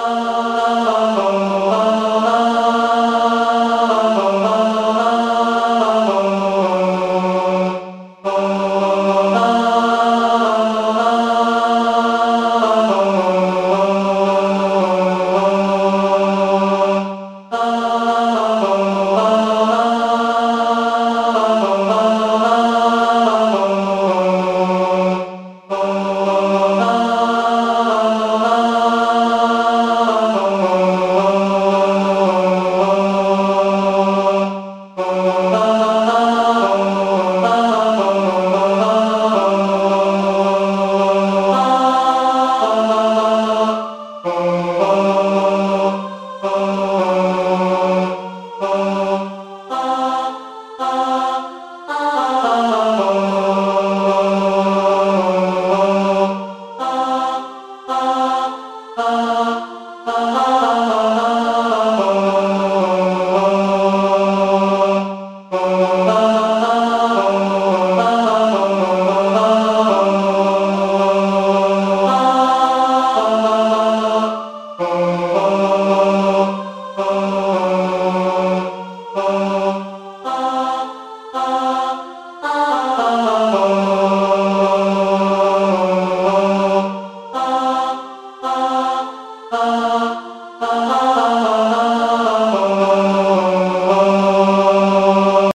Oh. Oh